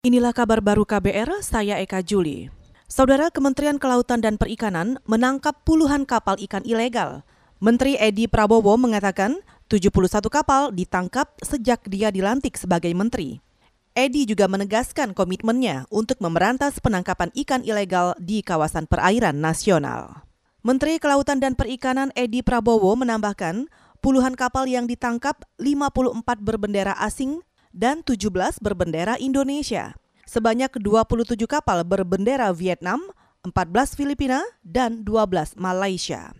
Inilah kabar baru KBR, saya Eka Juli. Saudara Kementerian Kelautan dan Perikanan menangkap puluhan kapal ikan ilegal. Menteri Edi Prabowo mengatakan 71 kapal ditangkap sejak dia dilantik sebagai menteri. Edi juga menegaskan komitmennya untuk memberantas penangkapan ikan ilegal di kawasan perairan nasional. Menteri Kelautan dan Perikanan Edi Prabowo menambahkan, puluhan kapal yang ditangkap 54 berbendera asing dan 17 berbendera Indonesia. Sebanyak 27 kapal berbendera Vietnam, 14 Filipina, dan 12 Malaysia.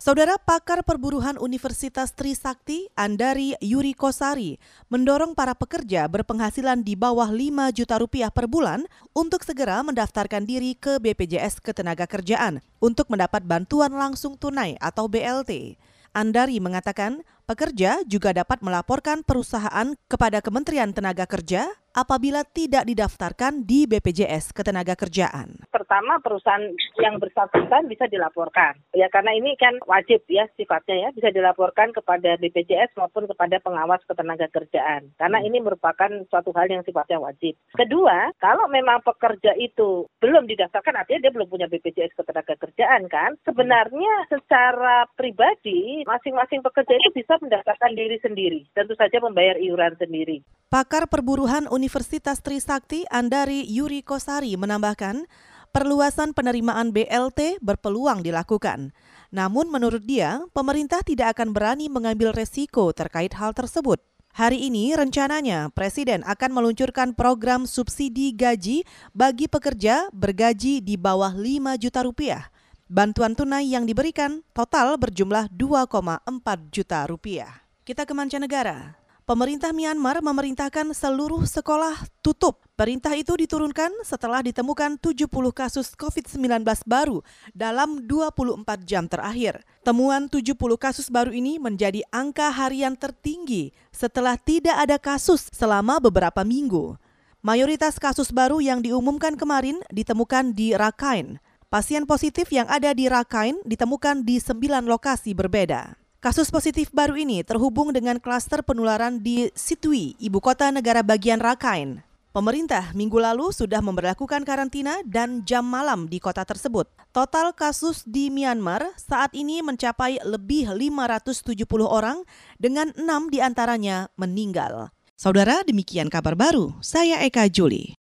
Saudara pakar perburuhan Universitas Trisakti, Andari Yuri Kosari, mendorong para pekerja berpenghasilan di bawah 5 juta rupiah per bulan untuk segera mendaftarkan diri ke BPJS Ketenagakerjaan untuk mendapat bantuan langsung tunai atau BLT. Andari mengatakan pekerja juga dapat melaporkan perusahaan kepada Kementerian Tenaga Kerja apabila tidak didaftarkan di BPJS Ketenagakerjaan. Pertama perusahaan yang bersangkutan bisa dilaporkan. Ya karena ini kan wajib ya sifatnya ya bisa dilaporkan kepada BPJS maupun kepada pengawas ketenagakerjaan. Karena ini merupakan suatu hal yang sifatnya wajib. Kedua, kalau memang pekerja itu belum didaftarkan artinya dia belum punya BPJS Ketenagakerjaan kan. Sebenarnya secara pribadi masing-masing pekerja itu bisa mendaftarkan diri sendiri. Tentu saja membayar iuran sendiri. Pakar perburuhan Universitas Trisakti Andari Yuri Kosari menambahkan, perluasan penerimaan BLT berpeluang dilakukan. Namun menurut dia, pemerintah tidak akan berani mengambil resiko terkait hal tersebut. Hari ini rencananya Presiden akan meluncurkan program subsidi gaji bagi pekerja bergaji di bawah 5 juta rupiah. Bantuan tunai yang diberikan total berjumlah 2,4 juta rupiah. Kita ke mancanegara. Pemerintah Myanmar memerintahkan seluruh sekolah tutup. Perintah itu diturunkan setelah ditemukan 70 kasus COVID-19 baru dalam 24 jam terakhir. Temuan 70 kasus baru ini menjadi angka harian tertinggi setelah tidak ada kasus selama beberapa minggu. Mayoritas kasus baru yang diumumkan kemarin ditemukan di Rakhine. Pasien positif yang ada di Rakhine ditemukan di sembilan lokasi berbeda. Kasus positif baru ini terhubung dengan klaster penularan di Situi, ibu kota negara bagian Rakhine. Pemerintah minggu lalu sudah memperlakukan karantina dan jam malam di kota tersebut. Total kasus di Myanmar saat ini mencapai lebih 570 orang dengan enam di antaranya meninggal. Saudara, demikian kabar baru. Saya Eka Juli.